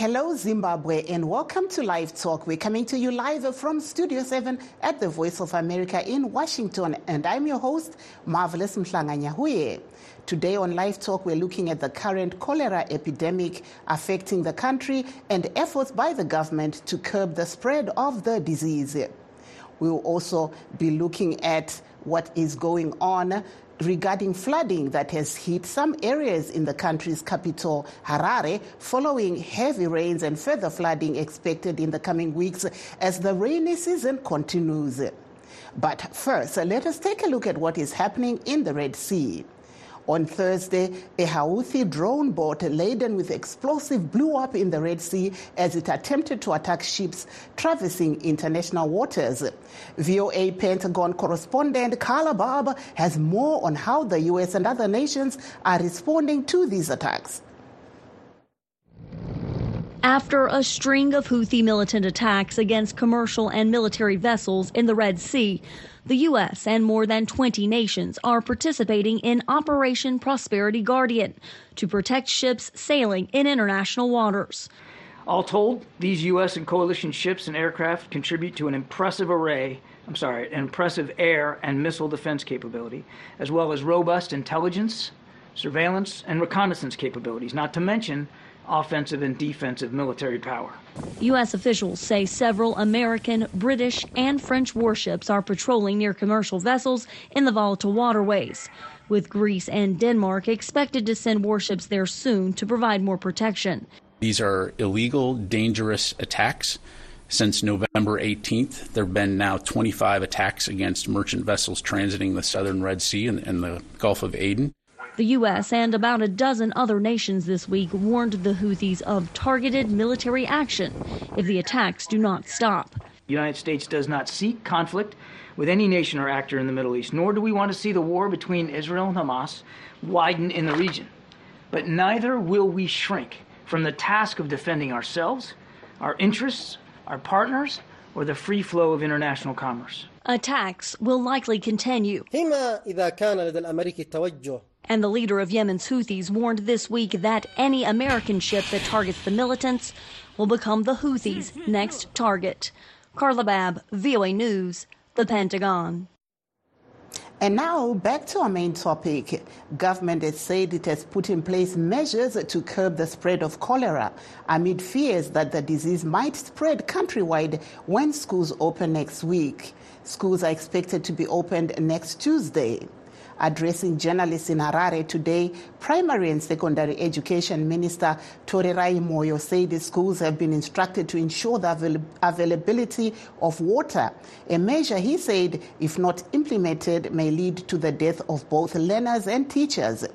Hello, Zimbabwe, and welcome to Live Talk. We're coming to you live from Studio 7 at the Voice of America in Washington, and I'm your host, Marvelous Mhlanga Today on Live Talk, we're looking at the current cholera epidemic affecting the country and efforts by the government to curb the spread of the disease. We will also be looking at what is going on regarding flooding that has hit some areas in the country's capital, Harare, following heavy rains and further flooding expected in the coming weeks as the rainy season continues. But first, let us take a look at what is happening in the Red Sea. On Thursday, a Houthi drone boat laden with explosive blew up in the Red Sea as it attempted to attack ships traversing international waters. VOA Pentagon correspondent Carla Babb has more on how the U.S. and other nations are responding to these attacks. After a string of Houthi militant attacks against commercial and military vessels in the Red Sea, the U.S. and more than 20 nations are participating in Operation Prosperity Guardian to protect ships sailing in international waters. All told, these U.S. and coalition ships and aircraft contribute to an impressive array, I'm sorry, an impressive air and missile defense capability, as well as robust intelligence, surveillance, and reconnaissance capabilities, not to mention offensive and defensive military power. U.S. officials say several American, British, and French warships are patrolling near commercial vessels in the volatile waterways, with Greece and Denmark expected to send warships there soon to provide more protection. These are illegal, dangerous attacks. Since November 18th, there have been now 25 attacks against merchant vessels transiting the southern Red Sea and, and the Gulf of Aden. The U.S. and about a dozen other nations this week warned the Houthis of targeted military action if the attacks do not stop. The United States does not seek conflict with any nation or actor in the Middle East, nor do we want to see the war between Israel and Hamas widen in the region. But neither will we shrink from the task of defending ourselves, our interests, our partners, or the free flow of international commerce. Attacks will likely continue. And the leader of Yemen's Houthis warned this week that any American ship that targets the militants will become the Houthis' next target. Carla Babb, VOA News, the Pentagon. And now back to our main topic. Government has said it has put in place measures to curb the spread of cholera amid fears that the disease might spread countrywide when schools open next week. Schools are expected to be opened next Tuesday. Addressing journalists in Harare today, Primary and Secondary Education Minister Torerai Moyo said the schools have been instructed to ensure the avail- availability of water, a measure he said, if not implemented, may lead to the death of both learners and teachers.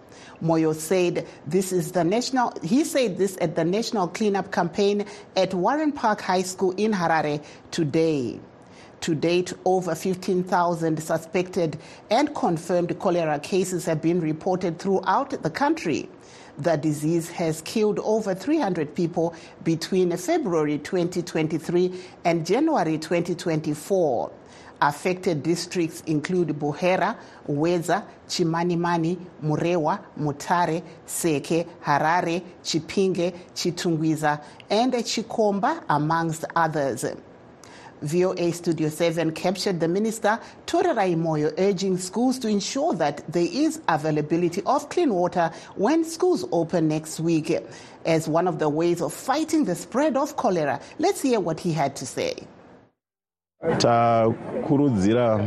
Moyo said this is the national he said this at the national cleanup campaign at Warren Park High School in Harare today. To date, over 15,000 suspected and confirmed cholera cases have been reported throughout the country. The disease has killed over 300 people between February 2023 and January 2024. Affected districts include Buhera, Wedza, Chimanimani, Murewa, Mutare, Seke, Harare, Chipinge, Chitungwiza, and Chikomba, amongst others. VOA Studio 7 captured the minister, Torerai Moyo, urging schools to ensure that there is availability of clean water when schools open next week as one of the ways of fighting the spread of cholera. Let's hear what he had to say. takurudzira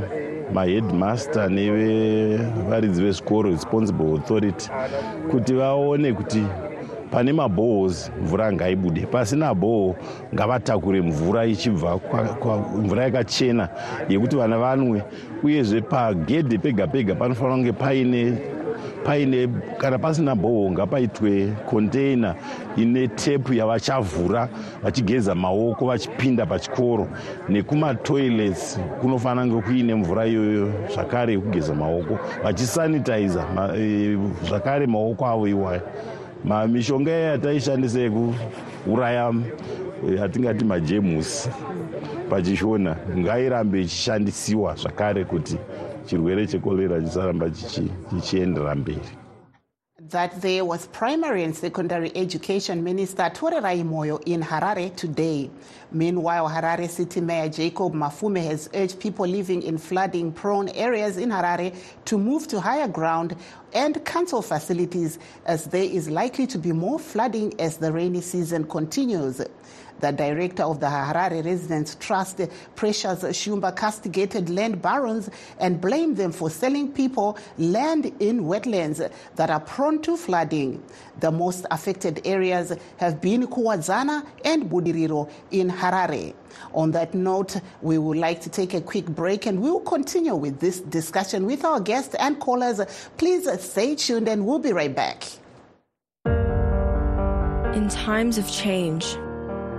mahedmaster nevaridzi vezvikoro responsible authority kuti vaone kuti pane mabhohos mvura ngaibude. Pasina bhoho ngavatakure mvura ichibva mvura yakachena yekuti vana vanwe. Uyezve pagedhe pega pega panofanira kunge paine paine kana pasina bhoho ngapaitwe konteina ine tepu yavachavhura vachigeza maoko vachipinda pachikoro. Nekumatoilets kunofanira kunge kuine mvura iyoyo zvakare yekugeza maoko vachisanitiza zvakare maoko avo iwayo mishonga iya yataishandisa yekuuraya yatingati majemusi. Pachishona ngairambe ichishandisiwa zvakare kuti chirwere chekorera chisaramba chichienderera mberi That there was primary and secondary education minister Torerai Moyo in Harare today. Meanwhile, Harare City Mayor Jacob Mafume has urged people living in flooding prone areas in Harare to move to higher ground and cancel facilities as there is likely to be more flooding as the rainy season continues. The director of the Harare Residents Trust, Precious Shumba, castigated land barons and blamed them for selling people land in wetlands that are prone to flooding. The most affected areas have been Kuwadzana and Budiriro in Harare. On that note, we would like to take a quick break and we will continue with this discussion with our guests and callers. Please stay tuned and we'll be right back. In times of change,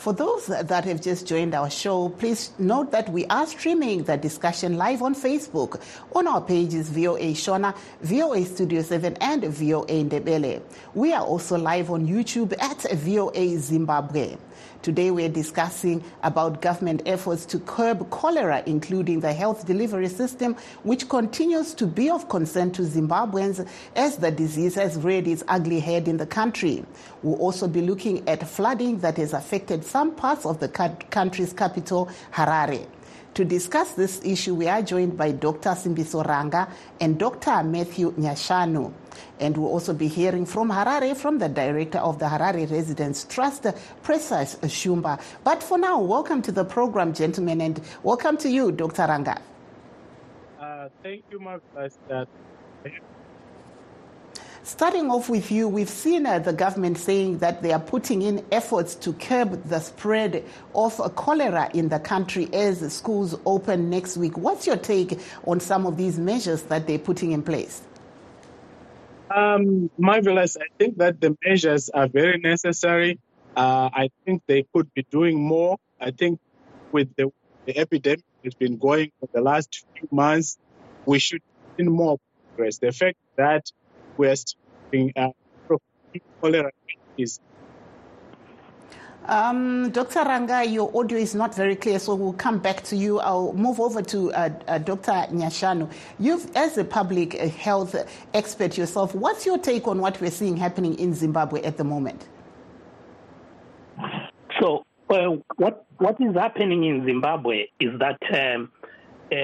For those that have just joined our show, please note that we are streaming the discussion live on Facebook on our pages VOA Shona, VOA Studio 7, and VOA Ndebele. We are also live on YouTube at VOA Zimbabwe. Today we're discussing about government efforts to curb cholera, including the health delivery system, which continues to be of concern to Zimbabweans as the disease has reared its ugly head in the country. We'll also be looking at flooding that has affected some parts of the country's capital, Harare. To discuss this issue, we are joined by Dr. Simbiso Ranga and Dr. Matthew Nyashanu. And we'll also be hearing from Harare, from the director of the Harare Residents Trust, Precious Shumba. But for now, welcome to the program, gentlemen, and welcome to you, Dr. Ranga. Uh, thank you, Mark. Starting off with you, we've seen uh, the government saying that they are putting in efforts to curb the spread of uh, cholera in the country as schools open next week. What's your take on some of these measures that they're putting in place? Um, marvelous. I think that the measures are very necessary. Uh, I think they could be doing more. I think with the, the epidemic that's been going for the last few months, we should see more progress. The fact that we're being uh, cholera is um, Dr. Ranga, your audio is not very clear, so we'll come back to you. I'll move over to uh, uh, Dr. Nyashanu. You've, as a public health expert yourself, what's your take on what we're seeing happening in Zimbabwe at the moment? So, uh, what what is happening in Zimbabwe is that um, uh,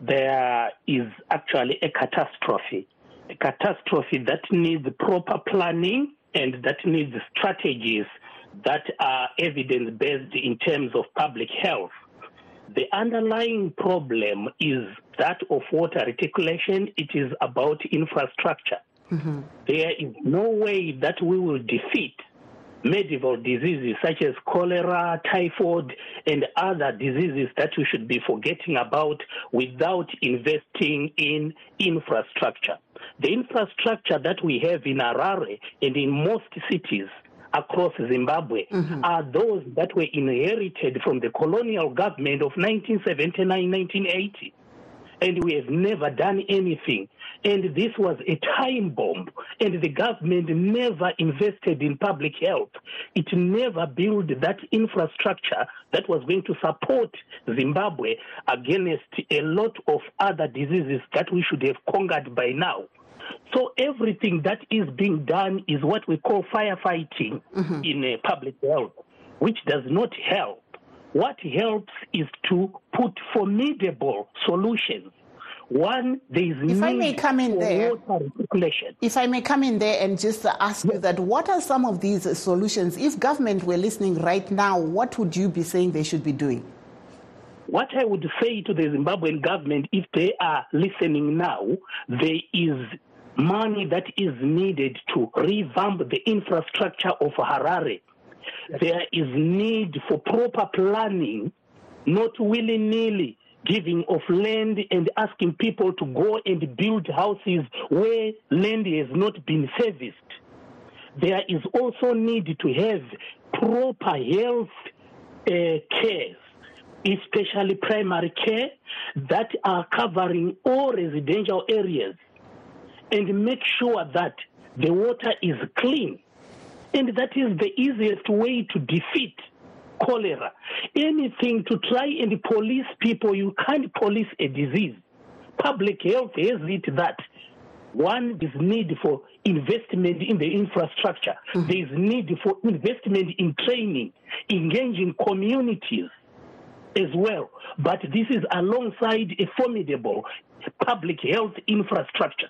there is actually a catastrophe a catastrophe that needs proper planning and that needs strategies that are evidence based in terms of public health. The underlying problem is that of water reticulation, it is about infrastructure. Mm-hmm. There is no way that we will defeat medieval diseases such as cholera, typhoid, and other diseases that we should be forgetting about without investing in infrastructure. The infrastructure that we have in Harare and in most cities across Zimbabwe mm-hmm. are those that were inherited from the colonial government of 1979 1980 and we have never done anything. And this was a time bomb, and the government never invested in public health. It never built that infrastructure that was going to support Zimbabwe against a lot of other diseases that we should have conquered by now. So everything that is being done is what we call firefighting mm-hmm. in uh, public health, which does not help. What helps is to put formidable solutions. one, there is If need I may come in for there. If I may come in there and just ask you that, what are some of these solutions? If government were listening right now, what would you be saying they should be doing? What I would say to the Zimbabwean government, if they are listening now, there is money that is needed to revamp the infrastructure of Harare. There is need for proper planning, not willy nilly giving of land and asking people to go and build houses where land has not been serviced. There is also need to have proper health uh, care especially primary care, that are covering all residential areas and make sure that the water is clean. And that is the easiest way to defeat cholera. Anything to try and police people, you can't police a disease. Public health is it that one is need for investment in the infrastructure. Mm-hmm. There is need for investment in training, engaging communities as well. But this is alongside a formidable public health infrastructure.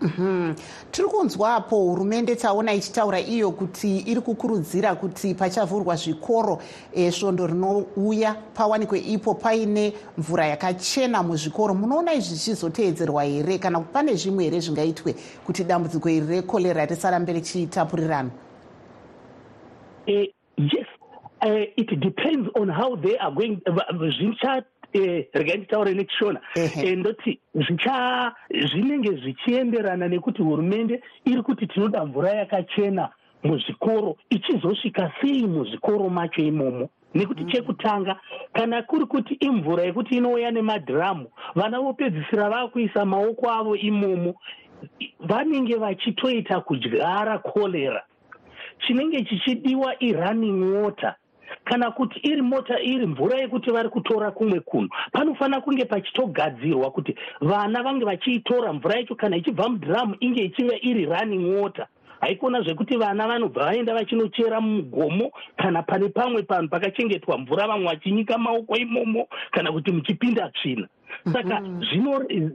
Mm-hmm. tiri kunzwapo hurumende taona ichitaura iyo kuti iri kukurudzira kuti pachavhurwa zvikoro e, svondo rinouya. Pawanikwe ipo paine mvura yakachena muzvikoro. Munoona izvi zvichizoteedzerwa here? Kana kuti pane zvimwe here zvingaitwe kuti dambudziko iri rekorera risarambe richitapurirana uh, yes. Uh, it depends on how they are going zvicha regai nditaure nekishona ndoti zvicha zvinenge zvichienderana nekuti hurumende iri kuti tinoda mvura yakachena muzvikoro ichizosvika sei muzvikoro macho imomo? Nekuti mm. chekutanga kana kuri kuti imvura yekuti inouya nemadhiramu vana vopedzisira vakuisa maoko avo imomo vanenge vachitoita kudyara korera chinenge chichidiwa irunning water kana kuti iri mota iri mvura yekuti vari kutora kumwe kuno panofanira kunge pachitogadzirwa kuti vana vange vachiitora mvura yacho kana ichibva mudhiramu inge ichiva iri running water haikona zvekuti vana vanobva vaenda vachinochera mugomo kana pane pamwe panhu pakachengetwa mvura vamwe vachinyika maoko imomo kana kuti muchipinda tsvina. Saka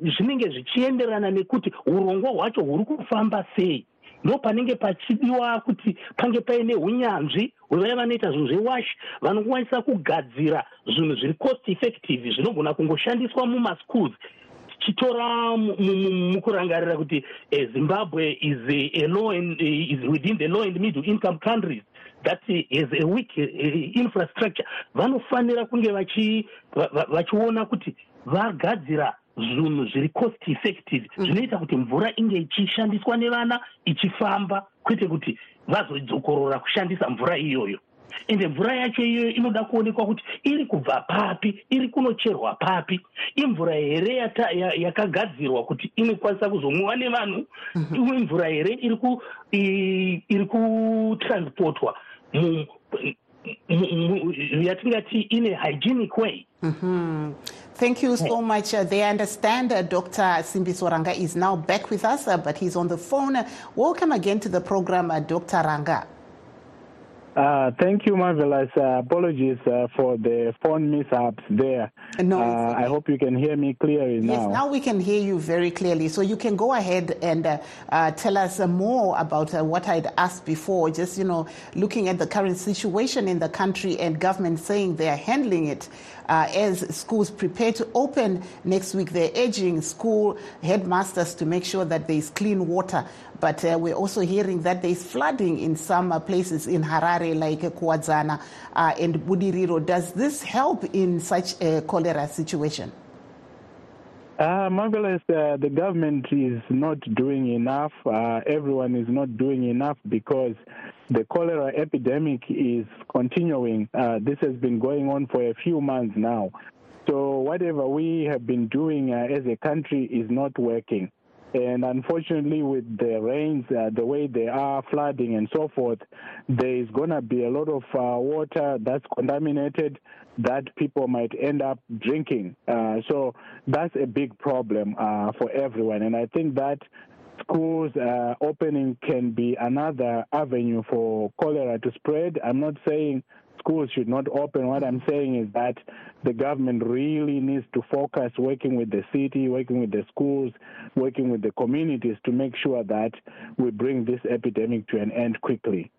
zvinenge zvichienderana nekuti urongwa hwacho huri kufamba sei ndo panenge pachidiwa kuti pange paine unyanzvi hwevaya vanoita zvinhu zvewash vanokwanisa kugadzira zvinhu zviri cost effective zvinogona kungoshandiswa mumaschools tichitora mukurangarira kuti zimbabwe is, a law and, is within the law and middle income countries that has a weak infrastructure. Vanofanira kunge vachiona kuti vagadzira zvinhu zviri cost effective zvinoita kuti mvura inge ichishandiswa nevana ichifamba kwete kuti vazodzokorora kushandisa mvura iyoyo. Ende mvura yacho iyoyo inoda kuonekwa kuti iri kubva papi iri kunocherwa papi. Imvura here yakagadzirwa kuti inokwanisa kuzomwiwa nevanhu imvura here iri kutransportwa yatingati in a hygienic way. Mm-hmm. Thank you so much. Uh, they understand uh, Dr. Simbiso Ranga is now back with us, uh, but he's on the phone. Welcome again to the program, Dr. Ranga. Uh, thank you, Marvelous. Uh, apologies uh, for the phone mishaps there. No, I hope you can hear me clearly now. Yes, now we can hear you very clearly. So you can go ahead and tell us more about what I'd asked before, just, you know, looking at the current situation in the country and government saying they are handling it. Uh, as schools prepare to open next week, they're urging school headmasters to make sure that there's clean water. But uh, we're also hearing that there's flooding in some uh, places in Harare, like Kuwadzana and Budiriro. Does this help in such a cholera situation? Uh, Marvelous, uh, the government is not doing enough. Uh, everyone is not doing enough because the cholera epidemic is continuing. Uh, this has been going on for a few months now. So, whatever we have been doing uh, as a country is not working. And unfortunately, with the rains, uh, the way they are, flooding and so forth, there is going to be a lot of uh, water that's contaminated that people might end up drinking. Uh, so that's a big problem uh, for everyone. And I think that schools uh, opening can be another avenue for cholera to spread. I'm not saying schools should not open. What I'm saying is that the government really needs to focus working with the city, working with the schools, working with the communities to make sure that we bring this epidemic to an end quickly.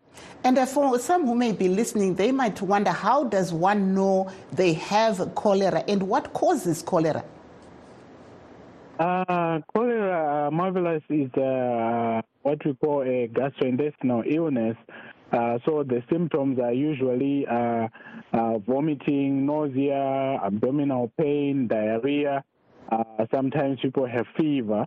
And uh, for some who may be listening, they might wonder how does one know they have cholera and what causes cholera? Uh, cholera, uh, marvelous, is uh, what we call a gastrointestinal illness. Uh, so the symptoms are usually uh, uh, vomiting, nausea, abdominal pain, diarrhea. sometimes people have fever.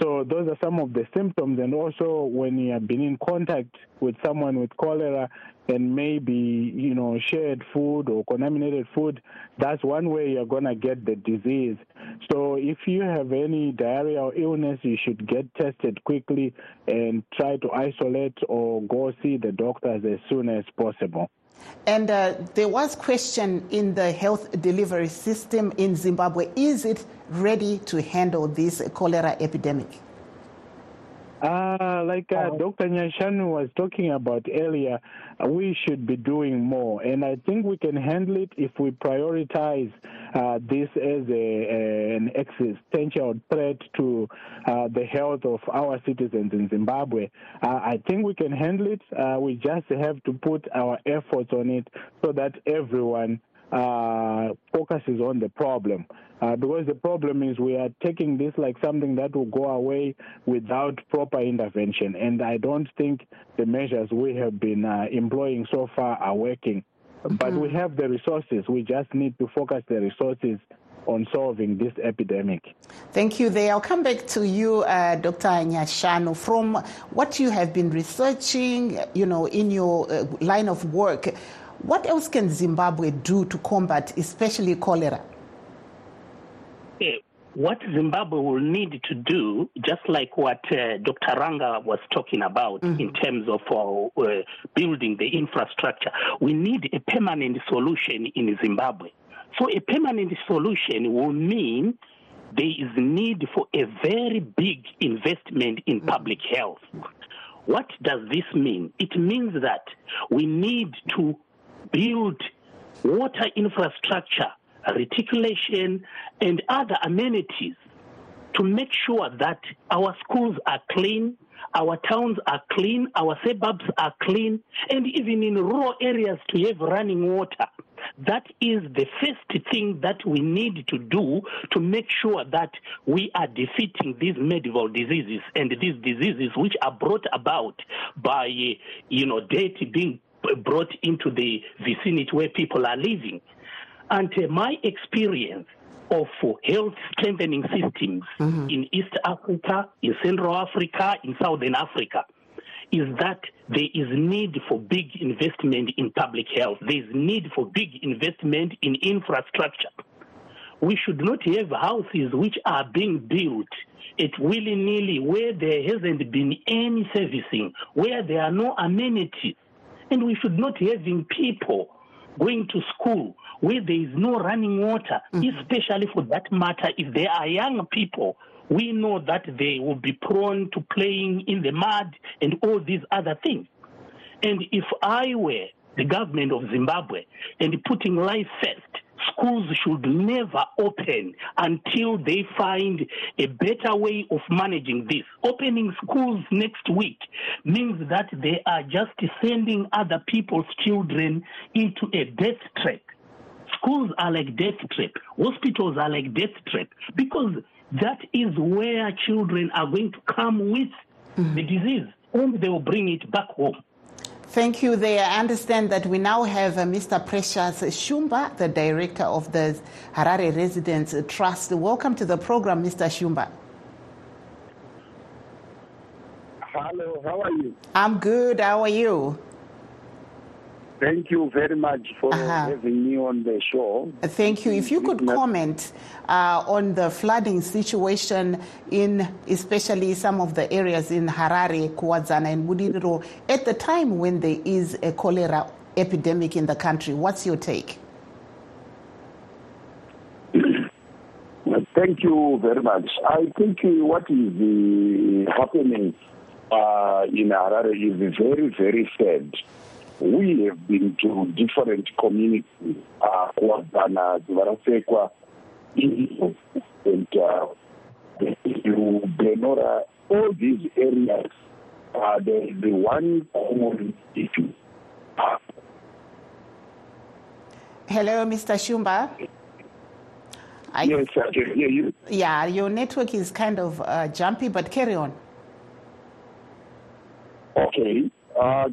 So those are some of the symptoms. And also when you have been in contact with someone with cholera and maybe, you know, shared food or contaminated food, that's one way you're going to get the disease. So if you have any diarrhea or illness, you should get tested quickly and try to isolate or go see the doctors as soon as possible. And uh, there was question in the health delivery system in Zimbabwe. Is it ready to handle this cholera epidemic? Uh, like uh, Dr. Nyashanu was talking about earlier, uh, we should be doing more. And I think we can handle it if we prioritize uh, this as a, a, an existential threat to uh, the health of our citizens in Zimbabwe. Uh, I think we can handle it. we just have to put our efforts on it so that everyone focuses on the problem. Uh, because the problem is we are taking this like something that will go away without proper intervention. And I don't think the measures we have been uh, employing so far are working. Mm-hmm. But we have the resources. We just need to focus the resources on solving this epidemic. Thank you. There, I'll come back to you, uh, Dr. Nyashanu. From what you have been researching, you know, in your uh, line of work, what else can Zimbabwe do to combat, especially cholera? what Zimbabwe will need to do, just like what uh, Dr. Ranga was talking about mm-hmm. in terms of uh, uh, building the infrastructure, we need a permanent solution in Zimbabwe. So a permanent solution will mean there is need for a very big investment in mm-hmm. public health. What does this mean? It means that we need to build water infrastructure reticulation, and other amenities to make sure that our schools are clean, our towns are clean, our suburbs are clean, and even in rural areas to have running water. That is the first thing that we need to do to make sure that we are defeating these medieval diseases and these diseases which are brought about by, you know, debt being brought into the vicinity where people are living. And uh, my experience of health strengthening systems mm-hmm. in East Africa, in Central Africa, in Southern Africa is that there is need for big investment in public health. There is need for big investment in infrastructure. We should not have houses which are being built at willy nilly where there hasn't been any servicing, where there are no amenities. And we should not have people going to school where there is no running water, mm-hmm. especially for that matter, if there are young people, we know that they will be prone to playing in the mud and all these other things. And if I were the government of Zimbabwe and putting life first, schools should never open until they find a better way of managing this. Opening schools next week means that they are just sending other people's children into a death trap schools are like death trap, hospitals are like death trap, because that is where children are going to come with mm-hmm. the disease and they will bring it back home. Thank you there. I understand that we now have uh, Mr. Precious Shumba, the director of the Harare Residents Trust. Welcome to the program, Mr. Shumba. Hello, how are you? I'm good. How are you? Thank you very much for uh-huh. having me on the show. Thank you. If you could comment uh, on the flooding situation in especially some of the areas in Harare, Kuwadzana, and Muliro at the time when there is a cholera epidemic in the country. What's your take? Thank you very much. I think uh, what is uh, happening uh, in Harare is very, very sad. We have been to different communities, uh, Kuwadzana, Dzivarasekwa, and uh, Benora, all these areas, uh, there is the one common issue. Hello, Mr. Shumba. I, yes, I can hear you. Yeah, your network is kind of uh, jumpy, but carry on. Okay. Uh,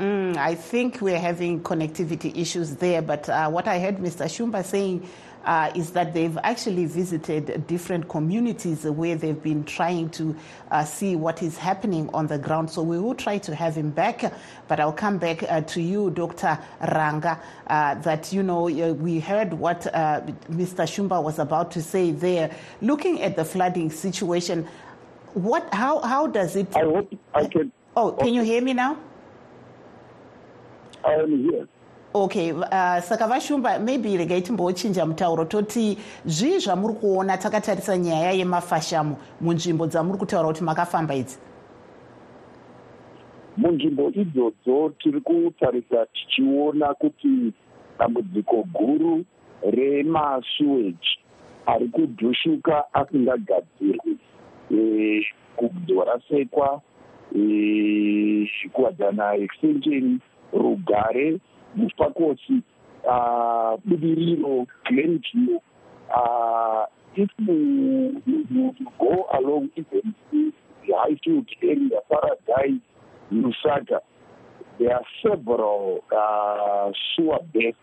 mm, I think we're having connectivity issues there, but uh, what I heard Mr. Shumba saying uh, is that they've actually visited different communities where they've been trying to uh, see what is happening on the ground. So we will try to have him back, but I'll come back uh, to you, Dr. Ranga, uh, that, you know, we heard what uh, Mr. Shumba was about to say there. Looking at the flooding situation, what, how, how does it... I hope I can... Oh, can you hear me now? I am here. okay uh, saka vashumba maybe regai timbochinja mutauro toti zvii zvamuri kuona takatarisa nyaya yemafashamo munzvimbo dzamuri kutaura kuti makafamba idzi munzvimbo idzodzo tiri kutarisa tichiona kuti dambudziko guru remasuweji ari kudhushuka asingagadzirwi e, kudzwarasekwa e, kuwadzana extension rugare mufakosi budiriro uh, if you, you, you go along even the highfield area paradise lusaka there are several uh, sewer beds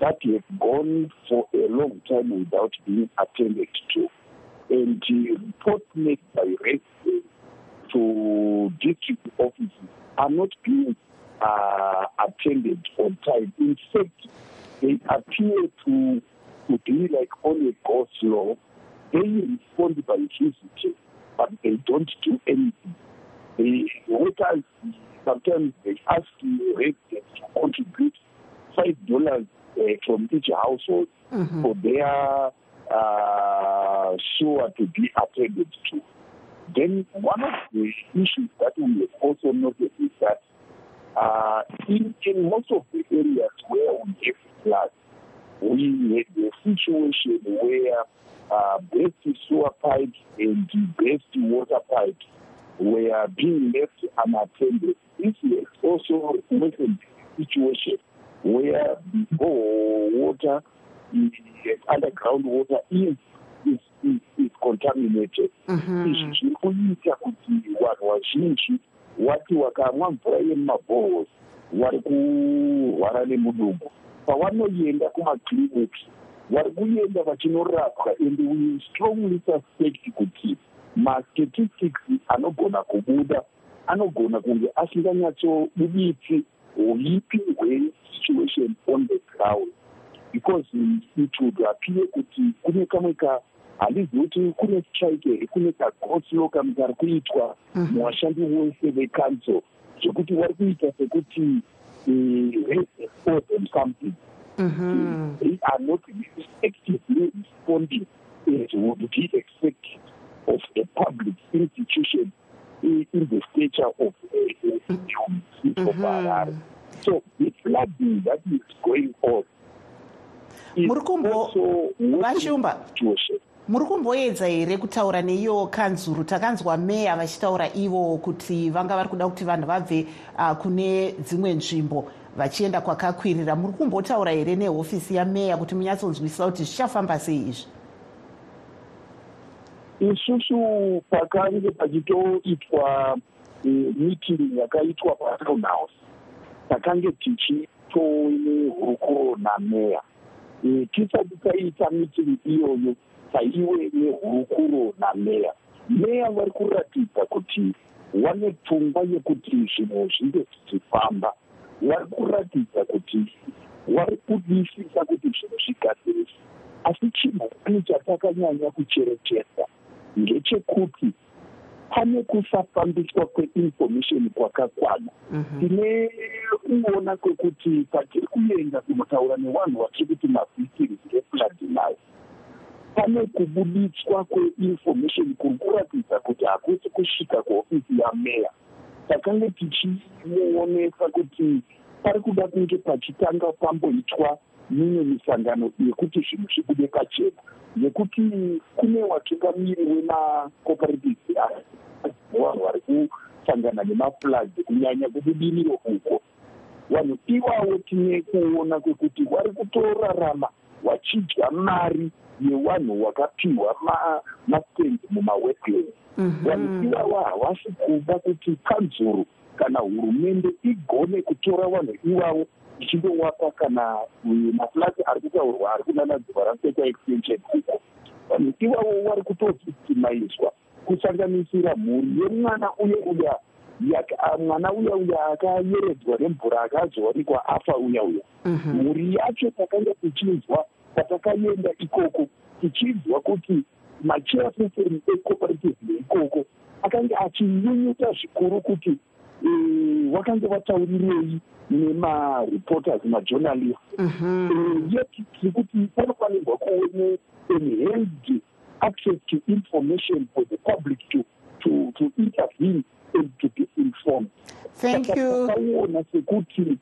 that have gone for a long time without being attended to. And the reports made by residents to district offices are not being uh, attended on time. In fact, they appear to, to be like on a go slow. They respond by visiting, but they don't do anything. The workers, sometimes they ask the residents to contribute $5 uh, from each household mm-hmm. for their uh, sewer to be attended to. Then one of the issues that we have also noticed is that uh, in, in most of the areas where we have floods, we had a situation where uh, best sewer pipes and best water pipes were being left unattended. This is also a situation where before water, the underground water is is, is, is contaminated. Mm-hmm. Izvi zviri kuita kuti vanhu vazhinji wati wakamwa mvura yemumabhohos vari kurwara nemudumbu. Pavanoenda kumakliniki vari kuenda vachinorapwa and we strongly suspect kuti mastatistics anogona kubuda anogona kunge asinganyatsobuditsi huipi hwesituation on the ground. Because it would appear kuti kune kamwe ka handizivi kuti kune strike kune kagoslo kamwe kari kuitwa muvashandi vose vecouncil zvekuti vari kuita sekuti for them something. They are not actively responding as would be expected of a public institution in the stature of a city of Harare. So the flooding that is going on is also vashumba muri kumboedza here kutaura neiyo kanzuru? Takanzwa meya vachitaura ivo kuti vanga vari kuda kuti vanhu vabve uh, kune dzimwe nzvimbo vachienda kwakakwirira. Muri kumbotaura here nehofisi yameya kuti munyatsonzwisisa kuti zvichafamba sei izvi? Isusu pakange pachitoitwa meeting yakaitwa patown house takange tichitoine hurukuro nameya tisati taita meeting iyoyo taiwe nehurukuro nameya meya. Vari kuratidza kuti vane pfungwa yekuti zvinhu zvinge zvichifamba. Vari kuratidza kuti vari kudisisa kuti zvinhu zvigadzirisi asi chigwani chatakanyanya kucherechedza ngechekuti pane kusafambiswa kweinformation kwakakwana. Tine kuona kwekuti patiri kuenda kunotaura nevanhu vatiri kuti mavhictims flood nayo pane kubuditswa kweinformation kuri kuratidza kuti hakusi kusvika kuhofisi yameya takange tichimuonesa kuti pari kuda kunge pachitanga pamboitwa mimwe misangano yekuti zvinhu zvibude pachena. Nekuti kune watungamiri wemacooperative vanhu vari kusangana nemafloods kunyanya kubudiniro uko. Vanhu ivavo tine kuona kwekuti vari kutorarama vachidya mari yevanhu vakapiwa mastendi mumawetlands vanhu ivavo havasi kuda kuti kanzuro kana hurumende igone kutora vanhu ivavo ichindovapa kana maflati ari kutaurwa ari kunana dziva raseka extension uko vanhu ivavo vari kutovhictimaizwa kusanganisira mhuri yemwana uya uya mwana uya uya akayeredzwa nemvura akazowanikwa afa uya uya. Mhuri yacho takanga tichinzwa patakaenda ikoko tichinzwa kuti machairperson ecooperative yeikoko akanga achinyunyuta zvikuru kuti wakange vataurirei nemareporters majournalist yet tiri kuti panofanirwa kuone enhanced access to information for the public to, to, to intervene and to be informed. Thank you. takaona sekuti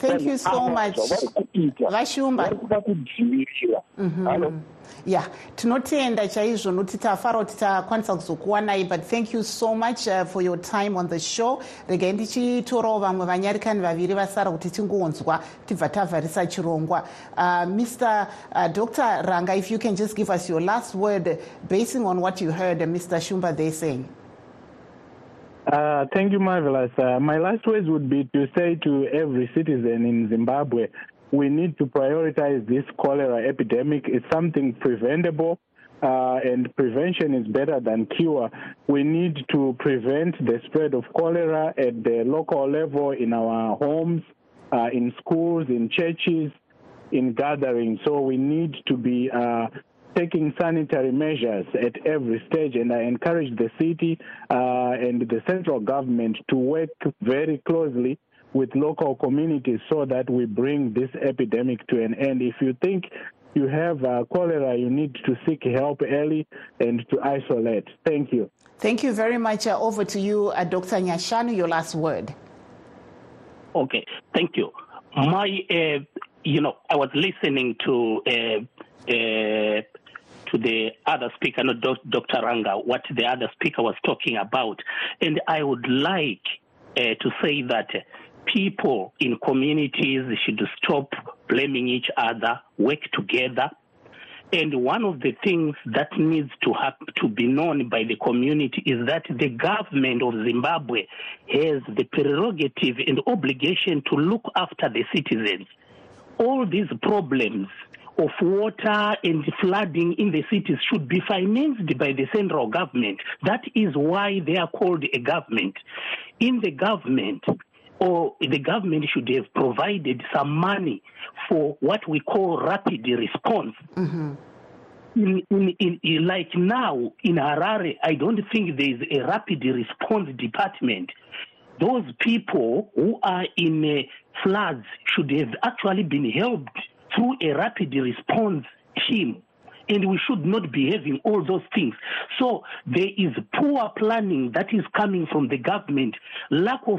thank you so much? vashumba vari kuda kudzivirira ya tinotenda chaizvo nokuti tafara kuti takwanisa kuzokuwanai but thank you so much uh, for your time on the show. Regai ndichitorawo vamwe vanyarikani vaviri vasara kuti tingonzwa tibva tavharisa chirongwa. Uh, mr uh, dr ranga if you can just give us your last word basing on what you heard uh, mr shumba they saying Uh, thank you, Marvelous. Uh, my last words would be to say to every citizen in Zimbabwe, we need to prioritize this cholera epidemic. It's something preventable, uh, and prevention is better than cure. We need to prevent the spread of cholera at the local level, in our homes, uh, in schools, in churches, in gatherings. So we need to be uh, taking sanitary measures at every stage, and I encourage the city uh, and the central government to work very closely with local communities so that we bring this epidemic to an end. If you think you have uh, cholera, you need to seek help early and to isolate. Thank you. Thank you very much. Uh, over to you, uh, Dr. Nyashanu, your last word. Okay, thank you. My, uh, you know, I was listening to uh, uh, to the other speaker, not Dr. Ranga, what the other speaker was talking about, and I would like uh, to say that people in communities should stop blaming each other, work together. And one of the things that needs to have to be known by the community is that the government of Zimbabwe has the prerogative and obligation to look after the citizens. All these problems of water and flooding in the cities should be financed by the central government. That is why they are called a government. In the government, or the government should have provided some money for what we call rapid response. Mm-hmm. In, in, in, like now in Harare, I don't think there is a rapid response department. Those people who are in uh, floods should have actually been helped through a rapid response team. And we should not be having all those things. So there is poor planning that is coming from the government, lack of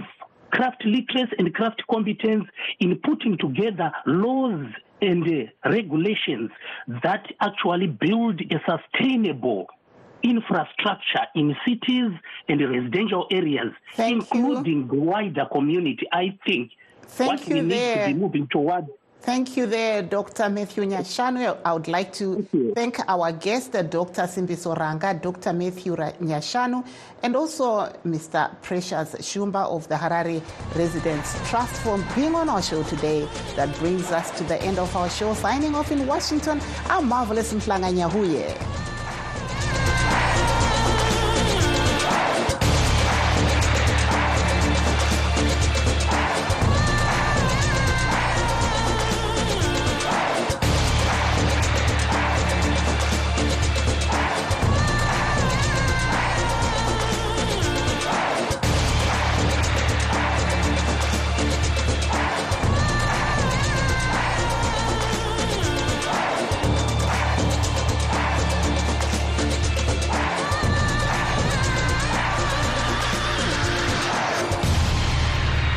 craft literacy and craft competence in putting together laws and uh, regulations that actually build a sustainable infrastructure in cities and residential areas, Thank including you. the wider community. I think Thank what you we need to be moving towards Thank you there, Dr. Matthew Nyashanu. I would like to thank our guest, Dr. Simbiso Ranga, Dr. Matthew Nyashanu, and also Mr. Precious Shumba of the Harare Residents Trust for being on our show today. That brings us to the end of our show. Signing off in Washington, I'm Marvelous Mhlanga Nyahuye.